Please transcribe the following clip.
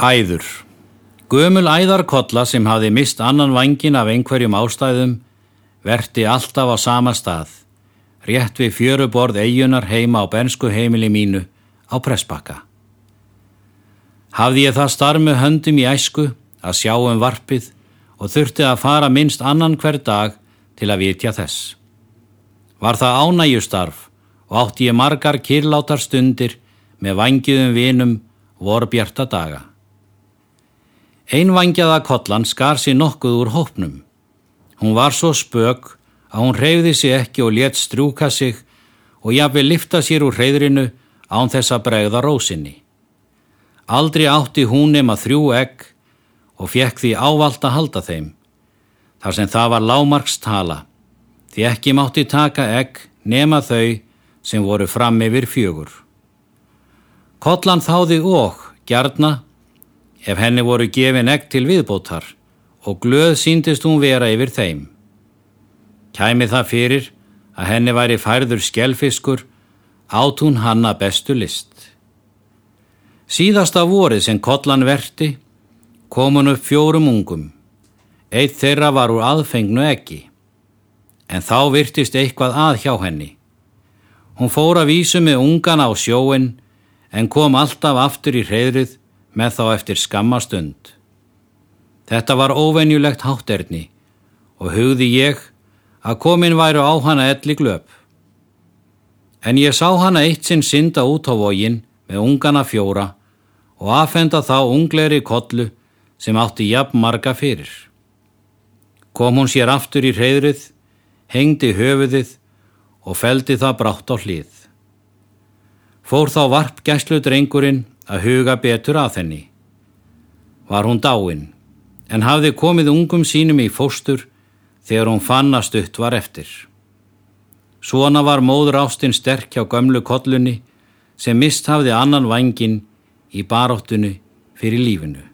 Æður Gömul æðarkolla sem hafi mist annan vangin af einhverjum ástæðum verti alltaf á sama stað, rétt við fjöruborð eigunar heima á bensku heimili mínu á pressbakka. Hafði ég það starmu höndum í æsku að sjá um varpið og þurfti að fara minnst annan hver dag til að vitja þess. Var það ánægjustarf og átti ég margar kyrlátar stundir með vangiðum vinum vorbjarta daga. Einvangjaða kollan skar sér nokkuð úr hópnum. Hún var svo spög að hún reyði sig ekki og létt strúka sig og jafnveg lifta sér úr reyðrinu án þess að bregða rósinni. Aldrei átti hún nema þrjú egg og fekk því ávalt að halda þeim. Þar sem það var lámarkstala, því ekki mátti taka egg nema þau sem voru fram yfir fjögur. Kollan þáði og, gjarna, ef henni voru gefin egg til viðbótar og glöð síndist hún vera yfir þeim. Kæmi það fyrir að henni væri færður skjelfiskur, átt hún hanna bestu list. Síðasta vorið sem kollan verti kom hún upp fjórum ungum. Eitt þeirra var úr aðfengnu eggi, en þá virtist eitthvað að hjá henni. Hún fór að vísu með ungan á sjóin en kom alltaf aftur í hreyðrið með þá eftir skammastund. Þetta var óvenjulegt hátterni og hugði ég að komin væru á hana elli glöp. En ég sá hana eitt sinn synda út á vógin með ungana fjóra og aðfenda þá ungleiri kollu sem átti jafn marga fyrir. Kom hún sér aftur í hreyðrið, hengdi höfuðið og feldi það brátt á hlið. Fór þá varp gæslu drengurinn að huga betur að henni. Var hún dáin, en hafði komið ungum sínum í fóstur þegar hún fann að stutt var eftir. Svona var móður ástinn sterk hjá gömlu kollunni sem mist hafði annan vangin í baróttunni fyrir lífinu.